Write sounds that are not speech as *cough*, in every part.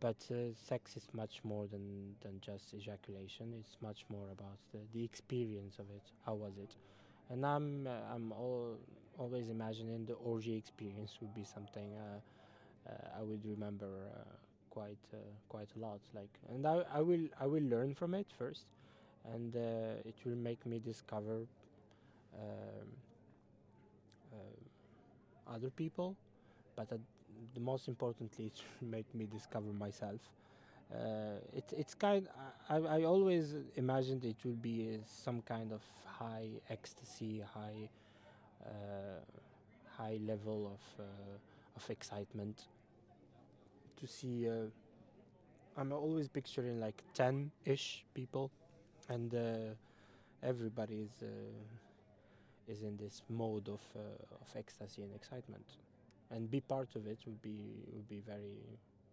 but uh, sex is much more than, than just ejaculation. It's much more about the, the experience of it. How was it? And I'm uh, I'm all, always imagining the orgy experience would be something uh, uh, I would remember quite quite a lot. Like, and I, I will I will learn from it first, and it will make me discover um, other people, but uh, the most importantly, it make me discover myself. Uh, it, it's kind. I, I always imagined it will be uh, some kind of high ecstasy, high, uh, high level of uh, of excitement. To see, uh, I'm always picturing like ten-ish people, and uh, everybody is is in this mode of of ecstasy and excitement, and be part of it would be would be very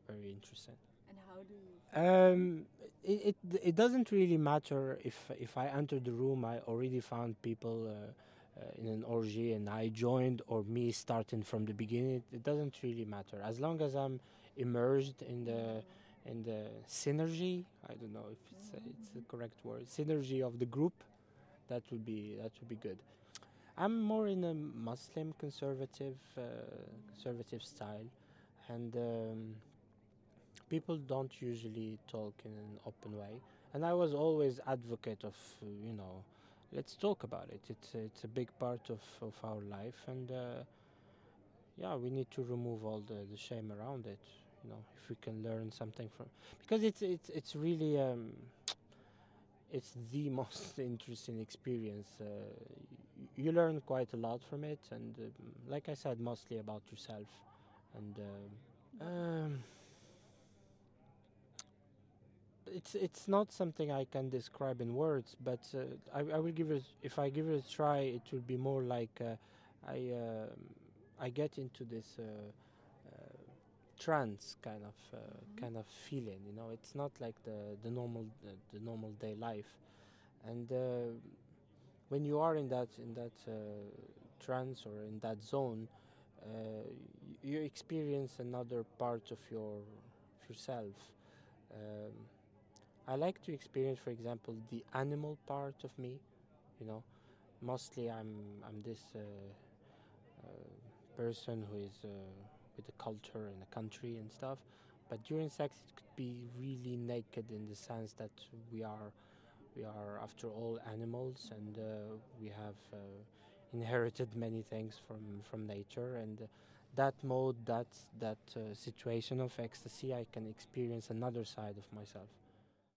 very interesting. And how do you? Um, it, it it doesn't really matter if if I enter the room. I already found people uh, uh, in an orgy and I joined, or me starting from the beginning. It, it doesn't really matter as long as I'm immersed in the in the synergy. I don't know if it's a, it's the correct word. Synergy of the group. That would be that would be good. I'm more in a Muslim conservative uh, conservative style, and. Um, people don't usually talk in an open way. And i was always advocate of uh, you know let's talk about it. It's it's a big part of, of our life. And uh, yeah we need to remove all the, the shame around it you know if we can learn something from because it's it's it's really um, it's the *laughs* most interesting experience uh, you learn quite a lot from it and um, like i said mostly about yourself and um, um, it's it's not something I can describe in words, but uh, I, I will give it. If I give it a try, it will be more like uh, I um I get into this uh, uh, trance kind of uh, kind of feeling. You know, it's not like the the normal the, the normal day life, and uh, when you are in that in that uh, trance or in that zone, uh, you experience another part of your of yourself. Um, I like to experience, for example, the animal part of me. You know, mostly I'm I'm this uh, uh, person who is uh, with a culture and a country and stuff. But during sex, it could be really naked in the sense that we are we are, after all, animals, and uh, we have uh, inherited many things from from nature and. Uh, that mode, that that uh, situation of ecstasy, I can experience another side of myself